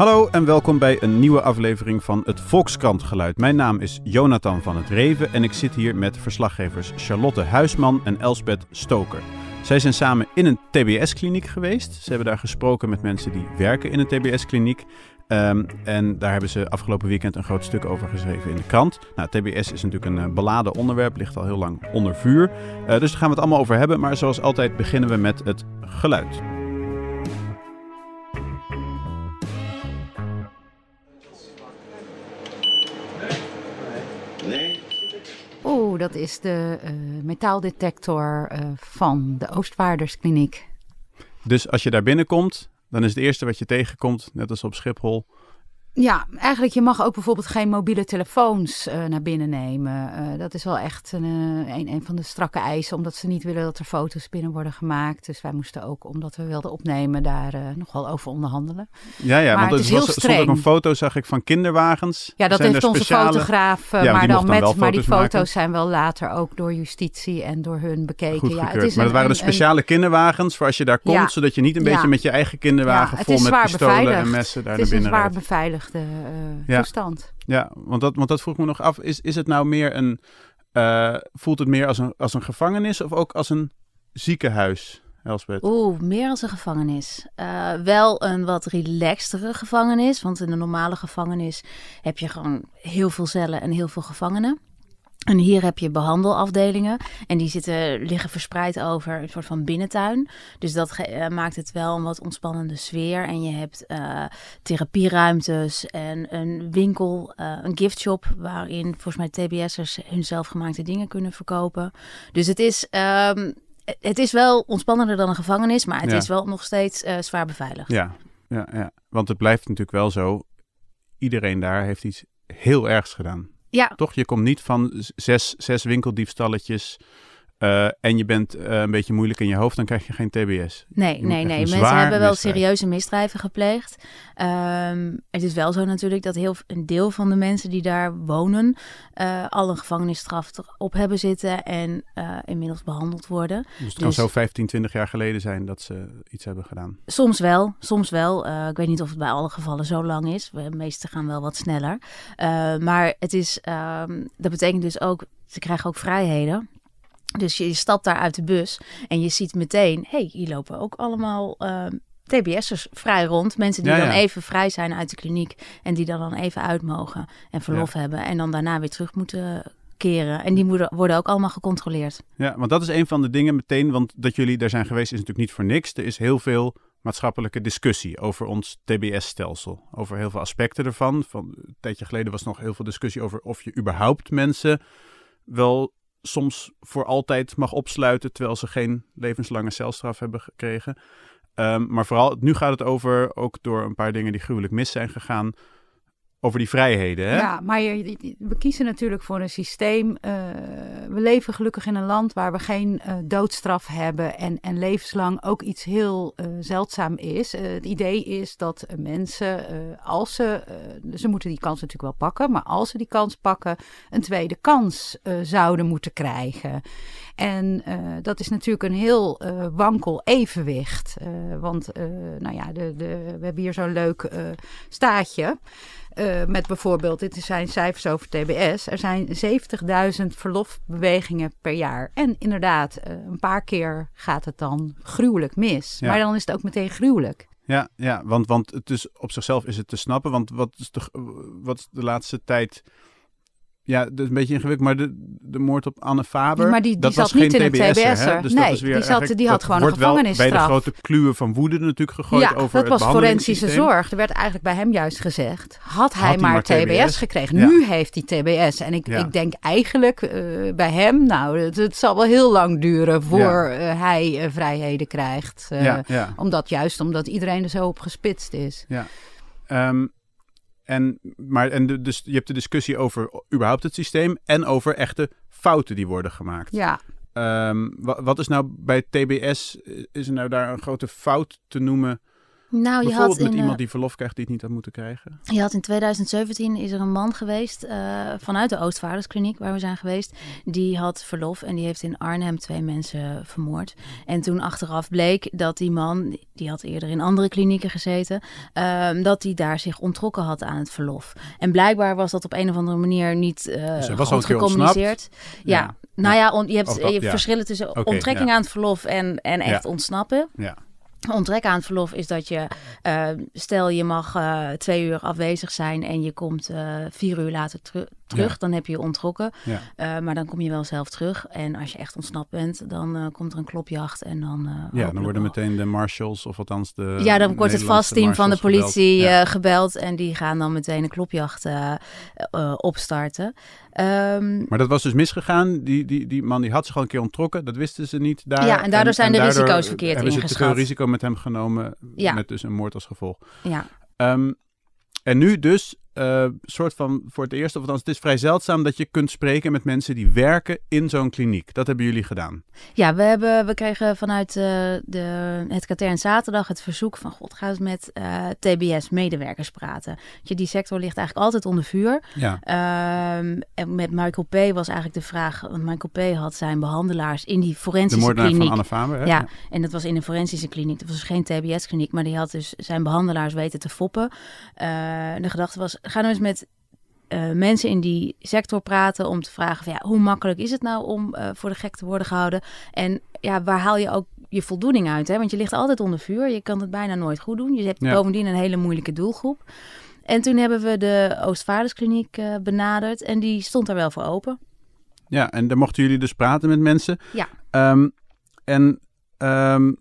Hallo en welkom bij een nieuwe aflevering van het Volkskrant Geluid. Mijn naam is Jonathan van het Reven en ik zit hier met verslaggevers Charlotte Huisman en Elsbeth Stoker. Zij zijn samen in een TBS-kliniek geweest. Ze hebben daar gesproken met mensen die werken in een TBS-kliniek. Um, en daar hebben ze afgelopen weekend een groot stuk over geschreven in de krant. Nou, TBS is natuurlijk een uh, beladen onderwerp, ligt al heel lang onder vuur. Uh, dus daar gaan we het allemaal over hebben. Maar zoals altijd beginnen we met het geluid. Dat is de uh, metaaldetector van de Oostvaarderskliniek. Dus als je daar binnenkomt, dan is het eerste wat je tegenkomt, net als op Schiphol, ja, eigenlijk je mag ook bijvoorbeeld geen mobiele telefoons uh, naar binnen nemen. Uh, dat is wel echt een, uh, een, een, van de strakke eisen, omdat ze niet willen dat er foto's binnen worden gemaakt. Dus wij moesten ook, omdat we wilden opnemen, daar nogal over onderhandelen. Ja, ja, maar want het is heel was, streng. stond ook een foto, zag ik, van kinderwagens. Ja, dat zijn heeft onze speciale... fotograaf, ja, maar dan met, maar die foto's maken. zijn wel later ook door justitie en door hun bekeken. Goed ja, het is maar dat waren de een- speciale kinderwagens voor als je daar komt, Ja. zodat je niet een beetje met je eigen kinderwagen het vol is met pistolen en beveiligd. messen daar Het is naar een binnen zwaar rijdt. Beveiligde eh, Ja. toestand. Ja, want dat, want dat vroeg me nog af. Is, is het nou meer een. eh, voelt het meer als een, als een gevangenis of ook als een ziekenhuis, Elspeth? Oeh, meer als een gevangenis. Eh, wel een wat relaxtere gevangenis. Want in een normale gevangenis heb je gewoon heel veel cellen en heel veel gevangenen. En hier heb je behandelafdelingen. En die zitten, liggen verspreid over een soort van binnentuin. Dus dat eh, maakt het wel een wat ontspannende sfeer. En je hebt eh, therapieruimtes en een winkel, eh, een giftshop... waarin volgens mij TBS'ers hun zelfgemaakte dingen kunnen verkopen. Dus het is... ehm, het is wel ontspannender dan een gevangenis, maar het Ja. is wel nog steeds zwaar beveiligd. Ja, ja, ja. Want het blijft natuurlijk wel zo. Iedereen daar heeft iets heel ergs gedaan. Toch? Je komt niet van zes, zes winkeldiefstalletjes. Eh, en je bent eh, een beetje moeilijk in je hoofd, dan krijg je geen TBS. nee, Je nee, nee. Mensen hebben wel misdrijf. serieuze misdrijven gepleegd. Ehm, het is wel zo natuurlijk dat heel een deel van de mensen die daar wonen... eh, al een gevangenisstraf op hebben zitten en inmiddels behandeld worden. Dus het kan zo 15, 20 jaar geleden zijn dat ze iets hebben gedaan. Soms wel, soms wel. Ik weet niet of het bij alle gevallen zo lang is. De meeste gaan wel wat sneller. Maar het is, ehm, dat betekent dus ook, ze krijgen ook vrijheden. Dus je stapt daar uit de bus en je ziet meteen, hé, hey, hier lopen ook allemaal ehm, TBS'ers vrij rond. Mensen die Ja, dan even vrij zijn uit de kliniek en die dan, dan even uit mogen en verlof hebben. En dan daarna weer terug moeten keren. En die moeten, worden ook allemaal gecontroleerd. Ja, want dat is een van de dingen meteen, want dat jullie daar zijn geweest is natuurlijk niet voor niks. Er is heel veel maatschappelijke discussie over ons TBS-stelsel. Over heel veel aspecten ervan. Van, een tijdje geleden was nog heel veel discussie over of je überhaupt mensen wel soms voor altijd mag opsluiten, terwijl ze geen levenslange celstraf hebben gekregen. Ehm, maar vooral, nu gaat het over, ook door een paar dingen die gruwelijk mis zijn gegaan, over die vrijheden. Hè? Ja, maar we kiezen natuurlijk voor een systeem. eh, we leven gelukkig in een land waar we geen eh, doodstraf hebben en, en levenslang ook iets heel eh, zeldzaam is. Het idee is dat mensen, als ze, ze moeten die kans natuurlijk wel pakken, maar als ze die kans pakken, een tweede kans zouden moeten krijgen. En dat is natuurlijk een heel wankel evenwicht. Want nou ja, de, de, we hebben hier zo'n leuk staatje. Eh, met bijvoorbeeld, dit zijn cijfers over TBS. Er zijn 70.000 verlofbewegingen per jaar. En inderdaad, eh, een paar keer gaat het dan gruwelijk mis. Ja. Maar dan is het ook meteen gruwelijk. Ja, ja want, want het is, op zichzelf is het te snappen. Want wat is de, wat is de laatste tijd... Ja, dat is een beetje ingewikkeld, maar de, de moord op Anne Faber... Ja, maar die- die dat zat was niet geen in een TBS'er, hè? Dus dat Nee, is weer die zat- die had gewoon een wel bij de gevangenisstraf. grote kluwen van woede natuurlijk gegooid ja, over dat was forensische zorg. Er werd eigenlijk bij hem juist gezegd, had hij maar, maar TBS, TBS? gekregen. Ja. Nu heeft hij TBS. En ik, Ja. ik denk eigenlijk eh, bij hem, nou, het, het zal wel heel lang duren voor eh, hij eh, vrijheden krijgt. Ja, ja. Omdat juist omdat iedereen er zo op gespitst is. Ehm, en, maar, en de, dus je hebt de discussie over überhaupt het systeem en over echte fouten die worden gemaakt. Ja, Ehm, wa- wat is nou bij TBS, is er nou daar een grote fout te noemen Nou, je Bijvoorbeeld had, met in, iemand eh, die verlof krijgt die het niet had moeten krijgen. je had in 2017 is er een man geweest eh, vanuit de Oostvaarderskliniek waar we zijn geweest. Die had verlof en die heeft in Arnhem twee mensen vermoord. En toen achteraf bleek dat die man, die had eerder in andere klinieken gezeten, ehm, dat hij daar zich onttrokken had aan het verlof. En blijkbaar was dat op een of andere manier niet eh Dus was goed gecommuniceerd. Ja. Ja. Nou ja, on- je hebt Of dat- je hebt ja. verschillen tussen onttrekking ja. aan het verlof en, en echt ontsnappen. Ja. Onttrekken aan het verlof is dat je, eh, stel je mag eh, twee uur afwezig zijn en je komt eh, vier uur later teru- terug, Ja. dan heb je je ontrokken. Ja. Eh, maar dan kom je wel zelf terug. En als je echt ontsnapt bent, dan eh, komt er een klopjacht en dan. eh, ja, dan worden meteen de marshals, of althans de. Ja, dan wordt het vastteam van de gebeld. politie eh, gebeld en die gaan dan meteen een klopjacht opstarten. Ehm, Maar dat was dus misgegaan. Die, die, die man die had zich al een keer ontrokken. Dat wisten ze niet daar. Ja, en daardoor zijn de daardoor risico's verkeerd hebben ze te veel ingeschat. risico met hem genomen. Ja. Met dus een moord als gevolg. ja. Ehm, en nu dus, eh, soort van voor het eerst, of althans, het is vrij zeldzaam dat je kunt spreken met mensen die werken in zo'n kliniek. Dat hebben jullie gedaan. Ja, we, hebben, we kregen vanuit eh, de, het katern zaterdag het verzoek van... God, ga eens met eh, TBS-medewerkers praten. Je, die sector ligt eigenlijk altijd onder vuur. Ja. Ehm, en met Michael P. was eigenlijk de vraag... Want Michael P. had zijn behandelaars in die De forensische moordenaar kliniek. van Anne Faber. Hè? Ja, en dat was in een forensische kliniek. Dat was dus geen TBS-kliniek, maar die had dus zijn behandelaars weten te foppen. De gedachte was, ga nou eens met eh, mensen in die sector praten om te vragen van ja, hoe makkelijk is het nou om eh, voor de gek te worden gehouden? En ja, waar haal je ook je voldoening uit? Hè? Want je ligt altijd onder vuur, je kan het bijna nooit goed doen. Je hebt Ja. bovendien een hele moeilijke doelgroep. En toen hebben we de Oostvaarderskliniek eh benaderd en die stond daar wel voor open. Ja, en daar mochten jullie dus praten met mensen. Ja. Ehm, en ehm,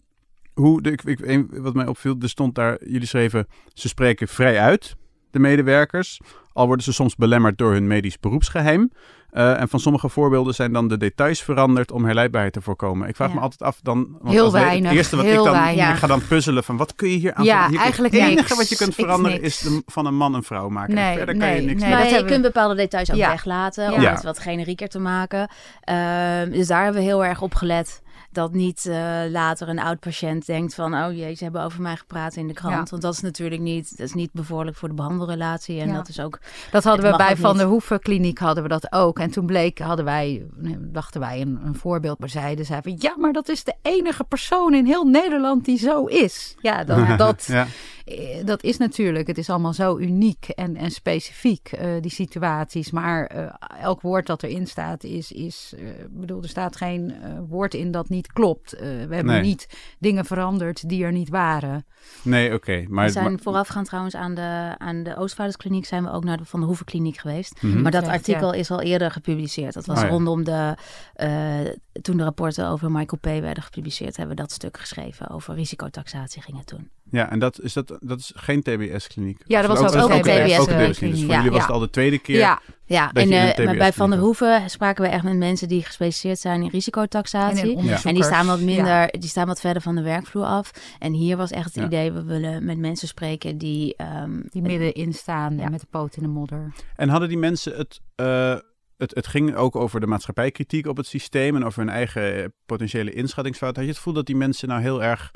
hoe, de, ik, ik, wat mij opviel, er stond daar, jullie schreven, ze spreken vrij uit, de medewerkers. Al worden ze soms belemmerd door hun medisch beroepsgeheim. Eh, en van sommige voorbeelden zijn dan de details veranderd om herleidbaarheid te voorkomen. Ik vraag Ja. me altijd af dan... want Heel weinig, Het eerste wat heel ik dan... weinig. Ik ga dan puzzelen van wat kun je hier aan Ja? Hier- eigenlijk Het enige niks. wat je kunt veranderen is de, van een man een vrouw maken. Nee, En verder kan nee, je niks nee. maar dat je kunt bepaalde details ook Ja. weglaten om Ja. het wat generieker te maken. Ehm, dus daar hebben we heel erg op gelet. Dat niet eh, later een oud patiënt denkt van... oh jee, ze hebben over mij gepraat in de krant. Ja. Want dat is natuurlijk niet, dat is niet bevorderlijk voor de behandelrelatie. En Ja. dat is ook... Dat hadden we bij Van der Hoeven kliniek hadden we dat ook. En toen bleek, hadden wij, dachten wij een, een voorbeeld maar zeiden. Zij van, ja, maar dat is de enige persoon in heel Nederland die zo is. Ja, dat, dat, Ja. Eh, dat is natuurlijk, het is allemaal zo uniek en, en specifiek, eh, die situaties. Maar eh, elk woord dat erin staat is, is ik bedoel, er staat geen eh, woord in dat niet klopt. Eh, we hebben Nee. niet dingen veranderd die er niet waren. Nee, oké. maar, we zijn maar- voorafgaand trouwens aan de, aan de Oostvaarderskliniek... zijn we ook naar de Van der Hoeven kliniek geweest. Mhm. Maar dat artikel is al eerder gepubliceerd. Dat was Oh ja. rondom de... eh, toen de rapporten over Michael P. werden gepubliceerd... hebben we dat stuk geschreven. Over risicotaxatie ging het toen. Ja, en dat is, dat, dat is geen TBS-kliniek. Ja, dat was ook een Ook. TBS-kliniek. Dus voor Ja. jullie was Ja. het al de tweede keer. Ja, Ja, en een eh, maar bij Van der Hoeven spraken we echt met mensen die gespecialiseerd zijn in risicotaxatie. in En, die staan wat minder, Ja. die staan wat verder van de werkvloer af. En hier was echt het Ja. idee, we willen met mensen spreken die... ehm, Die middenin staan Ja. en met de poot in de modder. En hadden die mensen het, eh, het... Het ging ook over de maatschappijkritiek op het systeem... en over hun eigen eh, potentiële inschattingsfout. Had je het gevoel dat die mensen nou heel erg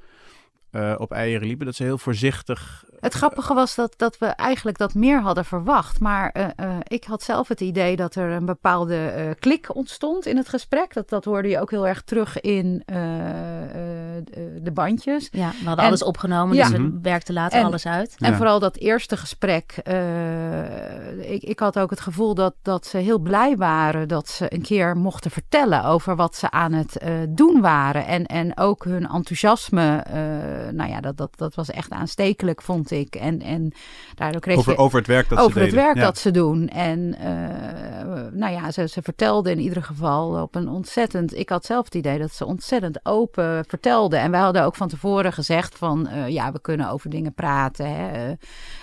eh, op eieren liepen? Dat ze heel voorzichtig... Het grappige was dat, dat we eigenlijk dat meer hadden verwacht. Maar eh, eh, ik had zelf het idee dat er een bepaalde eh, klik ontstond in het gesprek. Dat, dat hoorde je ook heel erg terug in eh, eh, de bandjes. ja, we hadden En- alles opgenomen, Ja. dus Mhm. we werkten later En- alles uit. En Ja. vooral dat eerste gesprek. eh, ik, ik had ook het gevoel dat, dat ze heel blij waren dat ze een keer mochten vertellen over wat ze aan het eh, doen waren. En, en ook hun enthousiasme. Eh, nou ja, dat, dat, dat was echt aanstekelijk, vond ik. En, en daardoor kreeg Over, je over het werk dat over ze het deden. werk Ja. dat ze doen. En eh, nou ja, ze, ze vertelde in ieder geval op een ontzettend... Ik had zelf het idee dat ze ontzettend open vertelde. En wij hadden ook van tevoren gezegd van... eh, ja, we kunnen over dingen praten. Hè. Eh,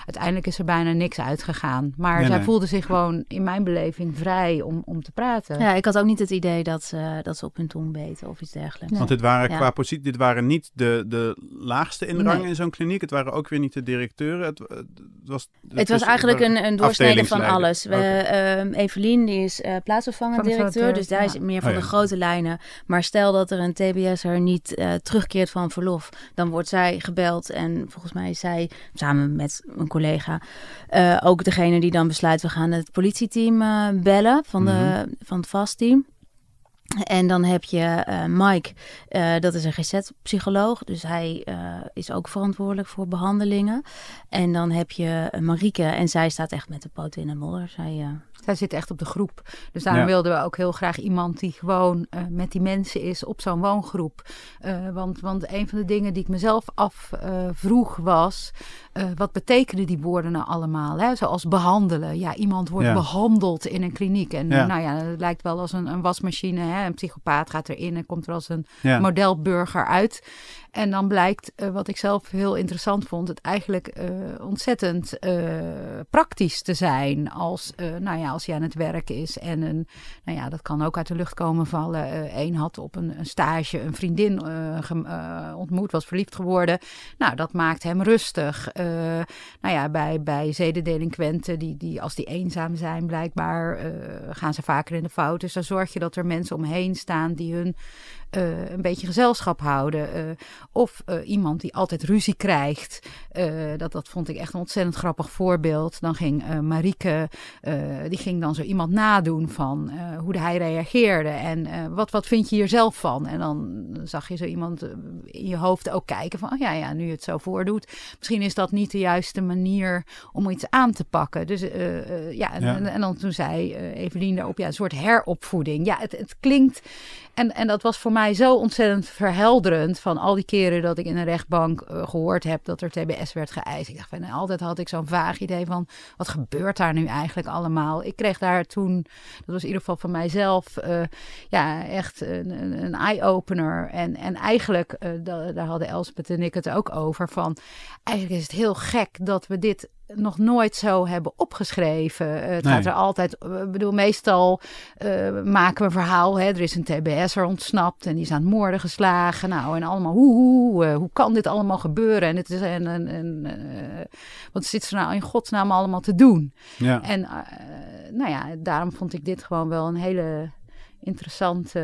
uiteindelijk is er bijna niks uitgegaan. Maar Nee, zij nee. voelde zich gewoon in mijn beleving vrij om, om te praten. Ja, ik had ook niet het idee dat ze, dat ze op hun tong beten of iets dergelijks. Want dit waren Ja. qua positie, dit waren niet de, de laagste in rang Nee. in zo'n kliniek. Het waren ook weer niet de directeuren. Het, het was, Het was eigenlijk een, een doorsnede van alles. We, ehm, Evelien die is eh plaatsvervangend Van de directeur, dus daar is meer van Oh, de ja. grote lijnen. Maar stel dat er een TBS'er niet eh, terugkeert van van verlof. Dan wordt zij gebeld en volgens mij is zij samen met een collega uh, ook degene die dan besluit, we gaan het politieteam uh, bellen van, de, mm van het vastteam. En dan heb je uh, Mike, uh, dat is een GZ-psycholoog. Dus hij uh, is ook verantwoordelijk voor behandelingen. En dan heb je Marieke en zij staat echt met de poten in de modder. Zij zij zit echt op de groep. Dus daarom wilden we ook heel graag iemand die gewoon uh, met die mensen is op zo'n woongroep. Uh, want, want een van de dingen die ik mezelf afvroeg uh, was: wat betekenen die woorden nou allemaal? Hè? Zoals behandelen. Ja, iemand wordt ja. behandeld in een kliniek. En ja. nou ja, het lijkt wel als een, een wasmachine. Hè? Een psychopaat gaat erin en komt er als een modelburger uit. En dan blijkt, uh, wat ik zelf heel interessant vond, het eigenlijk uh, ontzettend uh, praktisch te zijn. Als, nou ja, als hij aan het werk is en een, nou ja, dat kan ook uit de lucht komen vallen. Eén had op een, een, stage een vriendin ontmoet, was verliefd geworden. Nou, dat maakt hem rustig. nou ja, bij, bij zedendelinquenten, die, die, als die eenzaam zijn, blijkbaar gaan ze vaker in de fout. Dus dan zorg je dat er mensen omheen staan die hun een beetje gezelschap houden. Of uh, iemand die altijd ruzie krijgt. dat, dat vond ik echt een ontzettend grappig voorbeeld. Dan ging Marieke, die ging dan zo iemand nadoen van hoe hij reageerde. En wat, wat vind je hier zelf van? En dan zag je zo iemand in je hoofd ook kijken van, oh ja, ja, nu je het zo voordoet. Misschien is dat niet de juiste manier om iets aan te pakken. Dus ja, en, ja. En, en, dan toen zei Evelien daarop, ja, een soort heropvoeding. Ja, het, het klinkt en, en dat was voor mij zo ontzettend verhelderend van al die keren dat ik in een rechtbank uh, gehoord heb dat er TBS werd geëist. Ik dacht van altijd had ik zo'n vaag idee van wat gebeurt daar nu eigenlijk allemaal. Ik kreeg daar toen, dat was in ieder geval van mijzelf, uh, ja echt een, een eye-opener. En, en eigenlijk, uh, daar hadden Elspeth en ik het ook over, van eigenlijk is het heel gek dat we dit nog nooit zo hebben opgeschreven. Uh, het nee. gaat er altijd, ik uh, bedoel, meestal uh, maken we een verhaal. Hè? Er is een TBS'er ontsnapt en die is aan het moorden geslagen. Nou, en allemaal, hoe, hoe, hoe kan dit allemaal gebeuren? En het is en, en, en wat zit er nou in godsnaam allemaal te doen? Ja. En nou ja, daarom vond ik dit gewoon wel een hele interessante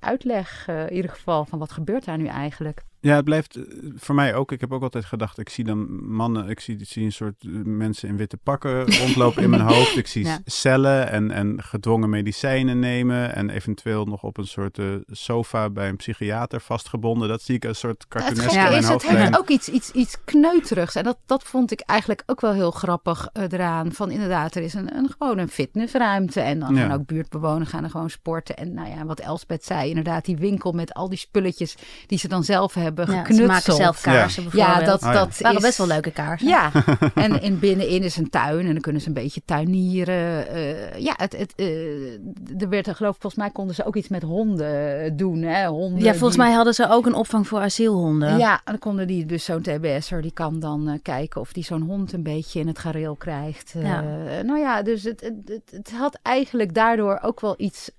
uitleg, in ieder geval, van wat gebeurt daar nu eigenlijk. Ja, het blijft voor mij ook. Ik heb ook altijd gedacht, ik zie dan mannen, ik zie, zie een soort mensen in witte pakken rondlopen in mijn hoofd. Ik zie ja. cellen en, en gedwongen medicijnen nemen en eventueel nog op een soort uh, sofa bij een psychiater vastgebonden. Dat zie ik als een soort cartoonesk ja, is. Het heeft ook iets, iets, iets kneuterigs en dat, dat vond ik eigenlijk ook wel heel grappig uh, eraan. Van inderdaad, er is een, een, gewoon een fitnessruimte en dan ja. gaan ook buurtbewoners gaan er gewoon sporten. En nou ja, wat Elspeth zei, inderdaad die winkel met al die spulletjes die ze dan zelf hebben hebben ja, geknutseld. Ze maken zelf kaarsen ja. bijvoorbeeld. Ja, dat, Oh, ja. dat waren is... best wel leuke kaarsen. Ja, en in binnenin is een tuin en dan kunnen ze een beetje tuinieren. Uh, ja, het, het, uh, er werd, geloof ik, volgens mij konden ze ook iets met honden doen. Hè? Honden Ja, volgens die... mij hadden ze ook een opvang voor asielhonden. Ja, en dan konden die dus zo'n TBS'er, die kan dan uh, kijken of die zo'n hond een beetje in het gareel krijgt. Ja. nou ja, dus het, het, het, het, had eigenlijk daardoor ook wel iets,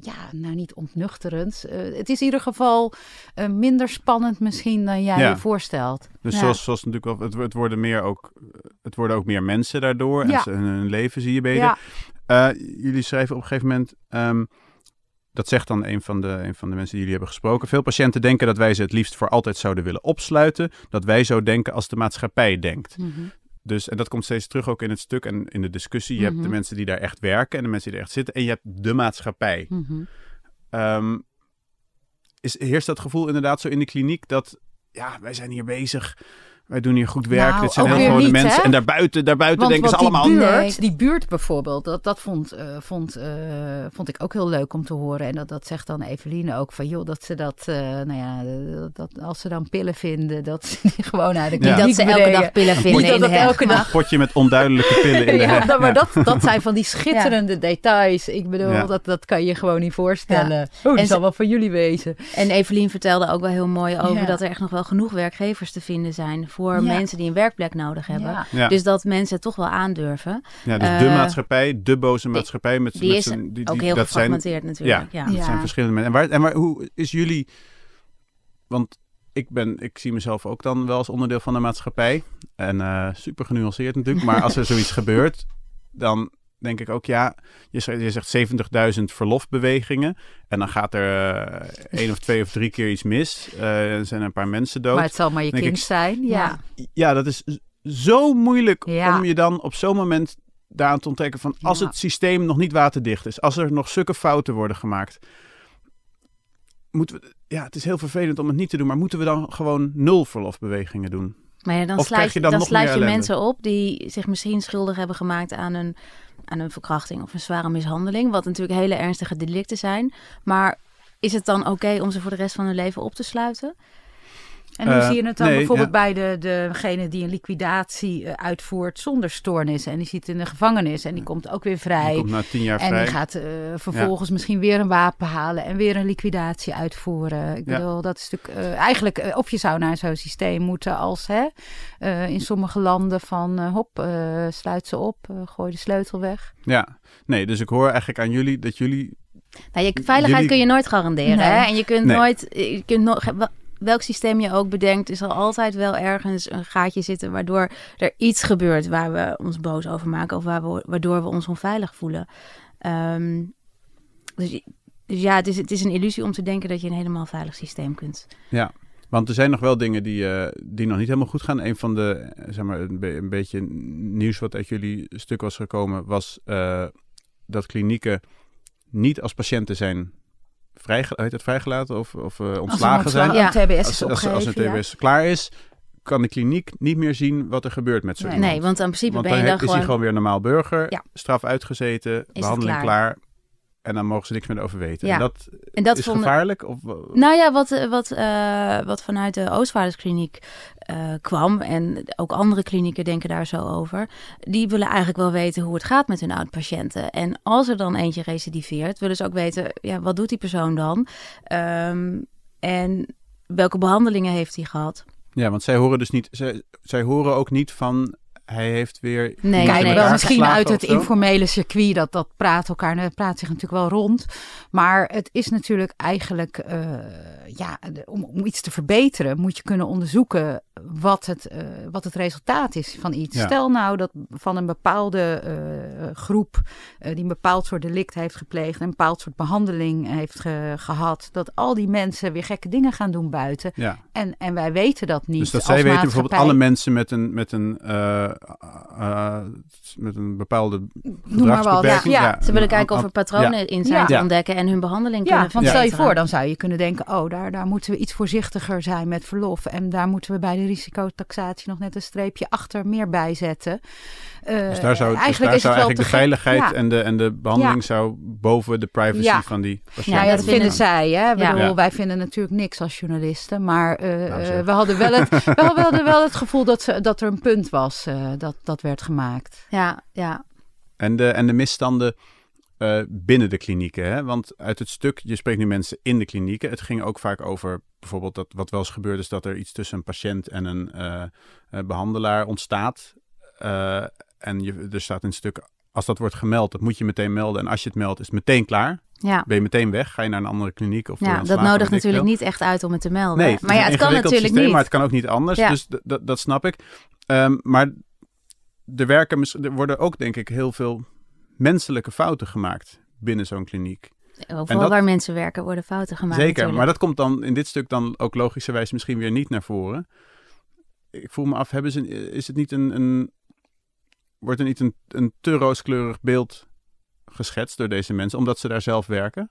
ja, nou niet ontnuchterends. het is in ieder geval minder spannend misschien dan jij Ja. je voorstelt. Dus Ja. zoals, zoals natuurlijk wel, het, het worden meer ook, het worden ook meer mensen daardoor. En ze- hun, leven zie je beter. Ja. Eh, jullie schrijven op een gegeven moment, ehm, dat zegt dan een van, de, een van de mensen die jullie hebben gesproken. Veel patiënten denken dat wij ze het liefst voor altijd zouden willen opsluiten. Dat wij zo denken als de maatschappij denkt. Mhm. Dus, en dat komt steeds terug ook in het stuk en in de discussie. Je hebt Mhm. de mensen die daar echt werken en de mensen die er echt zitten. En je hebt de maatschappij. Ehm, is, heerst dat gevoel inderdaad zo in de kliniek dat, ja, wij zijn hier bezig. Wij doen hier goed werk. Nou, Dit zijn heel gewone niet, mensen. hè? En daarbuiten, daarbuiten Want denken ze allemaal... die buurt, Nee. die buurt bijvoorbeeld, dat, dat vond, eh, vond, eh, vond ik ook heel leuk om te horen. En dat, dat zegt dan Eveline ook van, joh, dat ze dat, eh, nou ja, dat, als ze dan pillen vinden, dat ze die gewoon uit de Ja. Niet dat ze elke dag pillen vinden Niet dat elke dag potje met onduidelijke pillen in de ja, dat- maar Ja. dat, dat zijn van die schitterende details. Ik bedoel, Ja. dat, dat kan je gewoon niet voorstellen. Ja. Oh, En dat zal wel van jullie wezen. En Evelien vertelde ook wel heel mooi over Ja. dat er echt nog wel genoeg werkgevers te vinden zijn voor Ja. mensen die een werkplek nodig hebben. Ja. Ja. Dus dat mensen het toch wel aandurven. Ja, dus de Eh, maatschappij, de boze maatschappij. Met, Die met is die, ook die- heel dat zijn, gefragmenteerd natuurlijk. Ja. dat Ja. zijn verschillende mensen. En, waar, en waar, hoe is jullie... Want ik, ben, ik zie mezelf ook dan wel als onderdeel van de maatschappij. En eh, super genuanceerd natuurlijk. Maar als er zoiets gebeurt, dan denk ik ook, ja, je zegt, je zegt 70.000 verlofbewegingen. En dan gaat er eh, één of twee of drie keer iets mis. Eh, er zijn een paar mensen dood. Maar het zal maar je Denk kind ik, zijn. Ja. Ja, dat is zo moeilijk Ja. om je dan op zo'n moment daaraan te ontdekken van als Ja. het systeem nog niet waterdicht is, als er nog zulke fouten worden gemaakt, moeten we, ja, het is heel vervelend om het niet te doen, maar moeten we dan gewoon nul verlofbewegingen doen? Maar ja, dan Of sluit, je dan dan nog sluit je mensen op die zich misschien schuldig hebben gemaakt aan een, aan een verkrachting of een zware mishandeling. Wat natuurlijk hele ernstige delicten zijn. Maar is het dan oké om ze voor de rest van hun leven op te sluiten? En hoe Eh, zie je het dan nee, bijvoorbeeld ja. bij de, degene die een liquidatie eh, uitvoert zonder stoornis. En die zit in de gevangenis en die komt ook weer Die vrij. komt na tien jaar En vrij. die gaat eh, vervolgens misschien weer een wapen halen en weer een liquidatie uitvoeren. Ik Ja. bedoel, dat is natuurlijk eigenlijk, eh, of je zou naar zo'n systeem moeten als hè, eh, in sommige landen van hop, eh, sluit ze op, gooi de sleutel weg. Ja, nee, dus ik hoor eigenlijk aan jullie dat jullie Nou, je veiligheid Jullie- kun je nooit garanderen. Nee. Hè? En je kunt Nee. nooit. Je kunt no- welk systeem je ook bedenkt, is er altijd wel ergens een gaatje zitten waardoor er iets gebeurt waar we ons boos over maken of waar we, waardoor we ons onveilig voelen. Ehm, dus, dus ja, het is, het is een illusie om te denken dat je een helemaal veilig systeem kunt. Ja, want er zijn nog wel dingen die, eh, die nog niet helemaal goed gaan. Een van de, zeg maar, een beetje nieuws wat uit jullie stuk was gekomen, was eh, dat klinieken niet als patiënten zijn vrijge, heet het, vrijgelaten of, of eh, ontslagen zijn. Ja. TBS Als, als, als een ja. TBS klaar is, kan de kliniek niet meer zien wat er gebeurt met zo'n Nee. iemand. Nee, want in principe Want ben je dan dan is hij gewoon. gewoon weer normaal burger, Ja. straf uitgezeten, behandeling klaar. klaar. En dan mogen ze niks meer over weten. Ja. En dat, En dat is vonden- gevaarlijk? Of, Nou ja, wat, eh, wat, eh, wat vanuit de Oostvaarderskliniek eh, kwam, en ook andere klinieken denken daar zo over, die willen eigenlijk wel weten hoe het gaat met hun oud-patiënten. En als er dan eentje recidiveert, willen ze ook weten, ja, wat doet die persoon dan? Ehm, en welke behandelingen heeft hij gehad? Ja, want zij horen dus niet, zij, zij horen ook niet van hij heeft weer. Nee, nee, wel misschien uit het informele circuit, dat, dat praat elkaar, dat praat zich natuurlijk wel rond. Maar het is natuurlijk eigenlijk, eh, ja, om, om iets te verbeteren moet je kunnen onderzoeken wat het, eh, wat het resultaat is van iets. Ja. Stel nou dat van een bepaalde eh, groep die een bepaald soort delict heeft gepleegd, een bepaald soort behandeling heeft ge- gehad, dat al die mensen weer gekke dingen gaan doen buiten. Ja, En, en wij weten dat niet. dus dat als zij weten bijvoorbeeld alle mensen met een, met een, eh, eh, met een bepaalde Noem maar wat. gedragsbeperking. Ja, Ze willen kijken of er patronen ja. in zijn Ja. te ontdekken en hun behandeling Ja, kunnen want stel je voor, dan zou je kunnen denken: oh, daar, daar moeten we iets voorzichtiger zijn met verlof. En daar moeten we bij de risicotaxatie nog net een streepje achter meer bij zetten. Eh, Dus daar zou, dus eigenlijk daar is zou het wel eigenlijk de veiligheid Ja. en, de, en de behandeling zou boven de privacy Ja. van die patiënt. Ja, dat vinden- zij. Hè? Ik Ja. bedoel, Ja. Wij vinden natuurlijk niks als journalisten. Maar eh, Nou, eh, we, hadden wel het, we hadden wel het gevoel dat, ze, dat er een punt was eh, dat, dat werd gemaakt. Ja, ja. En de, en de misstanden eh, binnen de klinieken. Hè? Want uit het stuk, je spreekt nu mensen in de klinieken. Het ging ook vaak over bijvoorbeeld dat wat wel eens gebeurt is dat er iets tussen een patiënt en een eh, eh, behandelaar ontstaat. Eh, en je, er staat het stuk, als dat wordt gemeld, dat moet je meteen melden. En als je het meldt, is het meteen klaar. ja. Ben je meteen weg, ga je naar een andere kliniek. Of Ja, dat nodigt natuurlijk niet echt uit om het te melden. Nee, maar ja, het een kan natuurlijk systeem, niet. Maar het kan ook niet anders, Ja. dus dat snap ik. Ehm, maar er, werken, er worden ook denk ik heel veel menselijke fouten gemaakt binnen zo'n kliniek. Overal dat- waar mensen werken worden fouten gemaakt. Zeker, natuurlijk. maar dat komt dan in dit stuk dan ook logischerwijs misschien weer niet naar voren. Ik voel me af, hebben ze, is het niet een, een wordt er niet een, een te rooskleurig beeld geschetst door deze mensen, omdat ze daar zelf werken?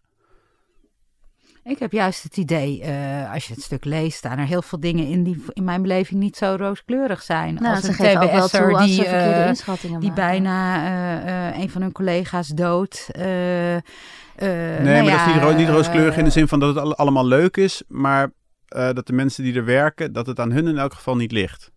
Ik heb juist het idee, eh, als je het stuk leest, staan er heel veel dingen in die in mijn beleving niet zo rooskleurig zijn. nou, als ze een geven ook wel TBS'er toe als die, eh, inschattingen die maken. bijna eh, eh, een van hun collega's dood. eh, eh, Nee, nou maar dat ja, is niet, ro- niet rooskleurig in de zin van dat het alle- allemaal leuk is, maar eh, dat de mensen die er werken, dat het aan hun in elk geval niet ligt.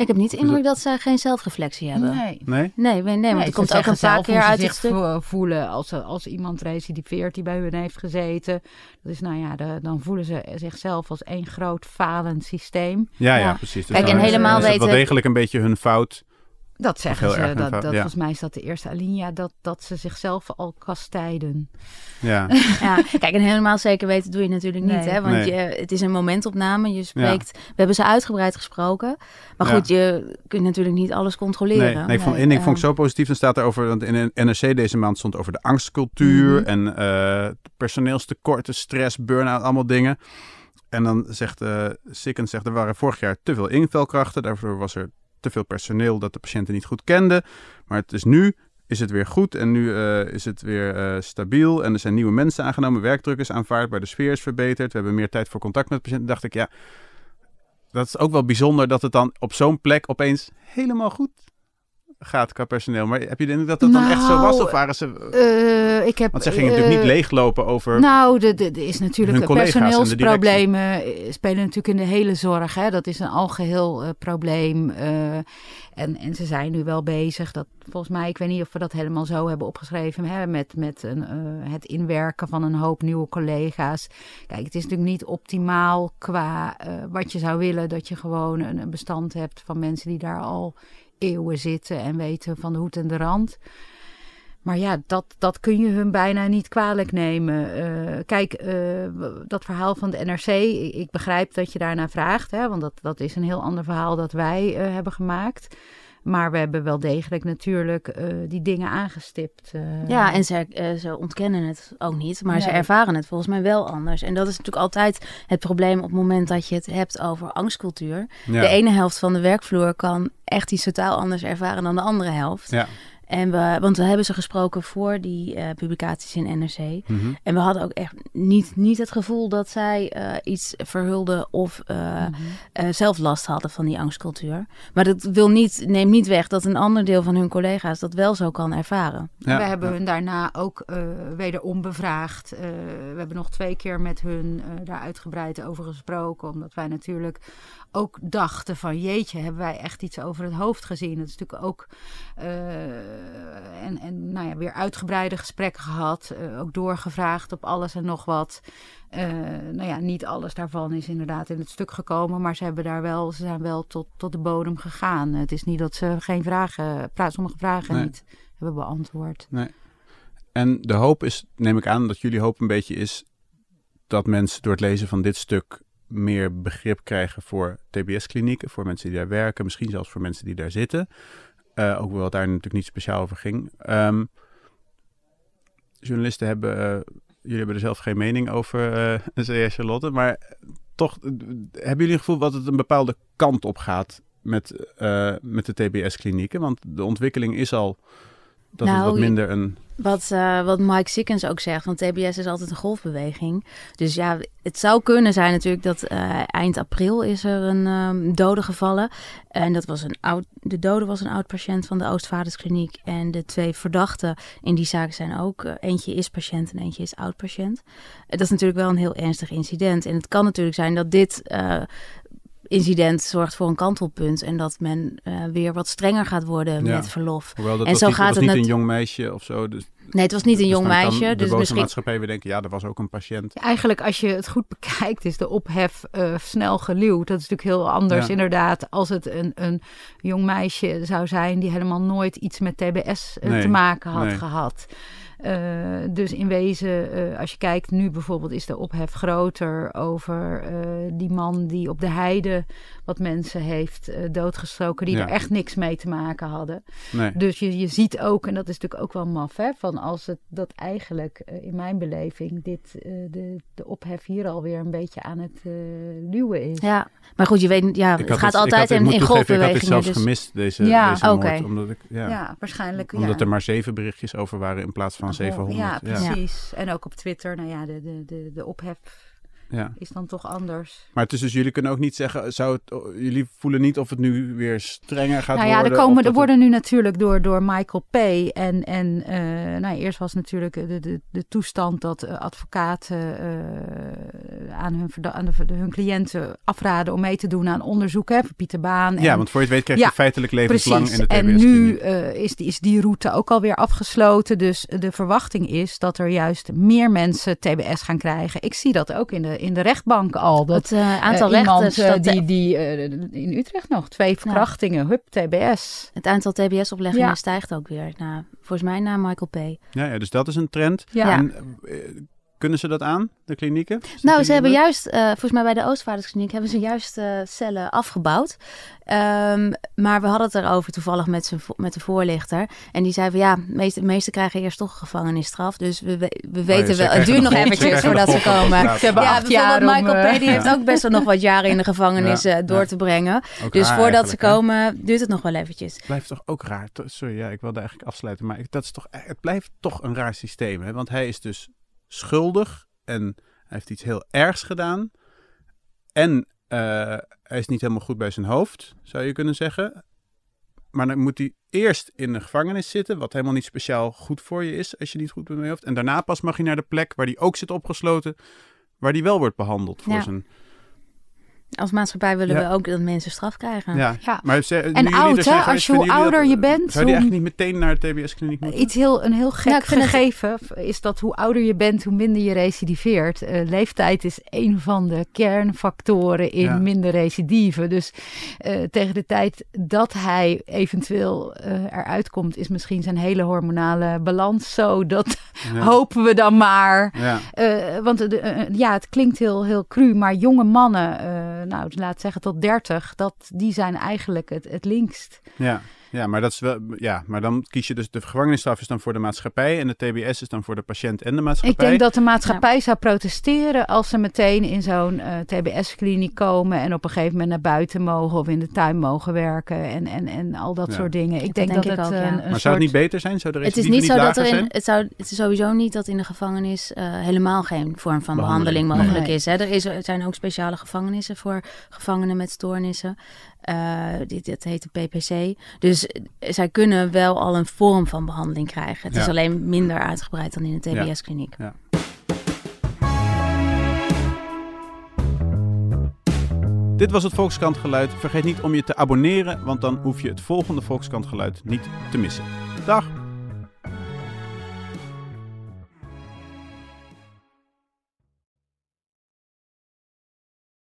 Ik heb niet de indruk dat zij geen zelfreflectie hebben. Nee. Nee? Nee, nee, nee, want Nee, er komt ook een paar keer uit het zich stuk. vo- voelen als, als iemand recidiveert die bij hun heeft gezeten. Dat is nou ja, de- dan voelen ze zichzelf als één groot falend systeem. Ja, ja, Ja. precies. Dus Kijk, en is- helemaal is het wel degelijk een beetje hun fout Dat zeggen ze. erg Dat, dat, ja. Volgens mij is dat de eerste alinea, dat, dat ze zichzelf al kastijden. Ja, Ja, kijk, en helemaal zeker weten doe je natuurlijk niet, Nee. hè? Want Nee. je, het is een momentopname. Je spreekt, we hebben ze uitgebreid gesproken. Maar Ja. goed, je kunt natuurlijk niet alles controleren. nee, nee, ik vond één ding vond ik zo positief. Dan staat er over, want in een NRC deze maand stond over de angstcultuur Mhm. en eh personeelstekorten, stress, burn-out, allemaal dingen. En dan zegt eh Sikkens, zegt er waren vorig jaar te veel invelkrachten. Daarvoor was er te veel personeel dat de patiënten niet goed kenden. Maar het is nu is het weer goed en nu eh, is het weer eh, stabiel. En er zijn nieuwe mensen aangenomen, werkdruk is aanvaardbaar, de sfeer is verbeterd. We hebben meer tijd voor contact met patiënten. dacht ik, ja, dat is ook wel bijzonder dat het dan op zo'n plek opeens helemaal goed gaat qua personeel. Maar heb je de indruk dat dat dan echt zo was? Nou, Of waren ze... Eh, ik heb, Want zij gingen natuurlijk eh, niet leeglopen over... Nou, er de, de is natuurlijk personeelsproblemen spelen natuurlijk in de hele zorg. Hè. Dat is een algeheel eh, probleem. en, en ze zijn nu wel bezig. Dat, volgens mij, ik weet niet of we dat helemaal zo hebben opgeschreven. Hè, met met een, het inwerken van een hoop nieuwe collega's. Kijk, het is natuurlijk niet optimaal qua wat je zou willen. Dat je gewoon een, een bestand hebt van mensen die daar al eeuwen zitten en weten van de hoed en de rand. Maar ja, dat, dat kun je hun bijna niet kwalijk nemen. Eh, kijk, eh, dat verhaal van de NRC, ik, begrijp dat je daarnaar vraagt. Hè, want dat, dat is een heel ander verhaal dat wij eh, hebben gemaakt. Maar we hebben wel degelijk natuurlijk eh, die dingen aangestipt. eh. Ja, en ze, eh, ze ontkennen het ook niet, maar ze ervaren het volgens mij wel anders. En dat is natuurlijk altijd het probleem op het moment dat je het hebt over angstcultuur. ja. De ene helft van de werkvloer kan echt iets totaal anders ervaren dan de andere helft. Ja. En we, want we hebben ze gesproken voor die eh, publicaties in NRC. Mhm. En we hadden ook echt niet, niet het gevoel dat zij eh, iets verhulden of eh, Mhm. eh, zelf last hadden van die angstcultuur. Maar dat wil niet, neemt niet weg dat een ander deel van hun collega's dat wel zo kan ervaren. Ja, we hebben ja. hun daarna ook eh, wederom bevraagd. Eh, we hebben nog twee keer met hun eh, daar uitgebreid over gesproken. Omdat wij natuurlijk ook dachten van jeetje, hebben wij echt iets over het hoofd gezien. Dat is natuurlijk ook... eh, en, en nou ja, weer uitgebreide gesprekken gehad. eh, ook doorgevraagd op alles en nog wat. Eh, nou ja, niet alles daarvan is inderdaad in het stuk gekomen. Maar ze, hebben daar wel, ze zijn wel tot, tot de bodem gegaan. Het is niet dat ze geen vragen, sommige vragen Nee. niet hebben beantwoord. En de hoop is, neem ik aan, dat jullie hoop een beetje is dat mensen door het lezen van dit stuk meer begrip krijgen voor TBS-klinieken, voor mensen die daar werken, misschien zelfs voor mensen die daar zitten. Eh, ook wel het daar natuurlijk niet speciaal over ging. Ehm, journalisten hebben, eh, jullie hebben er zelf geen mening over, eh zei jij, Charlotte, maar toch eh, hebben jullie het gevoel dat het een bepaalde kant op gaat met, eh, met de TBS-klinieken? Want de ontwikkeling is al dat het Nou, wat minder een... Wat, eh, wat Mike Sikkens ook zegt, want TBS is altijd een golfbeweging. Dus ja, het zou kunnen zijn natuurlijk dat eh, eind april is er een ehm, dode gevallen. En dat was een oud, de dode was een oud patiënt van de Oostvaarderskliniek. En de twee verdachten in die zaak zijn ook, eh, eentje is patiënt en eentje is oud patiënt. Dat is natuurlijk wel een heel ernstig incident. En het kan natuurlijk zijn dat dit... Incident zorgt voor een kantelpunt en dat men eh, weer wat strenger gaat worden Ja. met verlof. Hoewel dat En was zo niet, gaat was het niet een jong meisje of zo. Dus, Nee, het was niet een dus jong dan kan meisje, de dus boze misschien maatschappij weer denken, ja, er was ook een patiënt. Eigenlijk, als je het goed bekijkt, is de ophef eh, snel geluwd. Dat is natuurlijk heel anders, Ja. inderdaad, als het een, een jong meisje zou zijn die helemaal nooit iets met TBS eh, Nee, te maken had nee. gehad. Eh, dus in wezen, eh, als je kijkt nu bijvoorbeeld, is de ophef groter over eh, die man die op de heide wat mensen heeft eh, doodgestoken, die Ja. er echt niks mee te maken hadden. Nee. Dus je, je ziet ook, en dat is natuurlijk ook wel maf, hè, van als het dat eigenlijk eh, in mijn beleving dit, eh, de, de ophef hier alweer een beetje aan het luwen is. Ja, maar goed, je weet, ja, het gaat altijd had- ik in, in toegeven, Ik had golfbewegingen. zelfs Dus, gemist, deze, Ja, deze. Omdat, ik, ja, Ja, waarschijnlijk. omdat ja. er maar zeven berichtjes over waren in plaats van 700. Ja, Ja, precies. En ook op Twitter, nou ja, de, de, de, de ophef ja. is dan toch anders. Maar het is dus, jullie kunnen ook niet zeggen, zou het, jullie voelen niet of het nu weer strenger gaat nou ja, worden? er, komen, er worden nu natuurlijk door, door Michael P. En, en eh, nou, eerst was natuurlijk de, de, de toestand dat eh, advocaten eh, aan, hun, aan de, hun cliënten afraden om mee te doen aan onderzoek hè, voor Pieter Baan. En, Ja, want voor je het weet krijg je Ja, feitelijk levenslang Precies. in de En TBS. nu eh, is, die, is die route ook alweer afgesloten. Dus de verwachting is dat er juist meer mensen TBS gaan krijgen. Ik zie dat ook in de, in de rechtbank al. Dat Het eh, aantal eh, iemand rechten... eh, staat- die, die eh, in Utrecht nog, twee verkrachtingen, hup, TBS. Het aantal TBS-opleggingen Ja. stijgt ook weer. Na, volgens mij na Michael P. Ja, ja, dus dat is een trend. Ja. En eh, kunnen ze dat aan, de klinieken? Nou, ze hebben juist, eh, volgens mij bij de Oostvaarderskliniek, hebben ze juist eh, cellen afgebouwd. Ehm, maar we hadden het erover toevallig met, vo- met de voorlichter. En die zei van ja, de meeste, meeste krijgen eerst toch gevangenisstraf. Dus we, we, we weten wel, het duurt nog eventjes voordat ze komen. Ze hebben Ja, acht jaar bijvoorbeeld om, Michael P. die heeft ook best wel nog wat jaren in de gevangenis Ja, eh, door ja. te brengen. Ook Dus voordat ze komen, duurt het nog wel eventjes. Het blijft toch ook raar. Sorry, ja, ik wilde eigenlijk afsluiten. Maar dat is toch, het blijft toch een raar systeem. Hè? Want hij is dus schuldig en hij heeft iets heel ergs gedaan. En eh, hij is niet helemaal goed bij zijn hoofd, zou je kunnen zeggen. Maar dan moet hij eerst in de gevangenis zitten, wat helemaal niet speciaal goed voor je is als je niet goed bent bij je hoofd. En daarna pas mag je naar de plek waar hij ook zit opgesloten, waar hij wel wordt behandeld voor Ja. zijn... Als maatschappij willen Ja. we ook dat mensen straf krijgen. Ja, Ja. maar ze, nu En jullie oud, hè? Als je hoe ouder dat- je bent, Zou die hoe- eigenlijk niet meteen naar de TBS-kliniek moeten? Iets heel, een heel gek het- gegeven is dat hoe ouder je bent, hoe minder je recidiveert. Eh, leeftijd is een van de kernfactoren in Ja. minder recidive. Dus eh, tegen de tijd dat hij eventueel eh, eruit komt, is misschien zijn hele hormonale balans zo. Dat Ja. hopen we dan maar. Ja. Eh, want ja, het klinkt heel, heel cru, maar jonge mannen, eh, nou laat zeggen tot 30, dat, die zijn eigenlijk het, het linkst. Ja. Ja, maar dat is wel. Ja, maar dan kies je dus de gevangenisstraf is dan voor de maatschappij en de TBS is dan voor de patiënt en de maatschappij. Ik denk dat de maatschappij zou protesteren als ze meteen in zo'n eh, TBS-kliniek komen en op een gegeven moment naar buiten mogen of in de tuin mogen werken en, en, en al dat Ja. soort dingen. Ik Dat denk denk dat ik het ook, een, ja. een Maar zou het niet beter zijn? Zou de Het is niet zo dat er in, het, zou, het is sowieso niet dat in de gevangenis eh, helemaal geen vorm van Behandeling. behandeling, mogelijk Nee. is. Hè. Er, is. er zijn ook speciale gevangenissen voor gevangenen met stoornissen. Eh, dit, dit heet de PPC. Dus eh, zij kunnen wel al een vorm van behandeling krijgen. Het is Ja. alleen minder uitgebreid dan in een TBS-kliniek. Dit was het Volkskrant Geluid. Vergeet niet om je te abonneren, want dan hoef je het volgende Volkskrant Geluid niet te missen. Dag!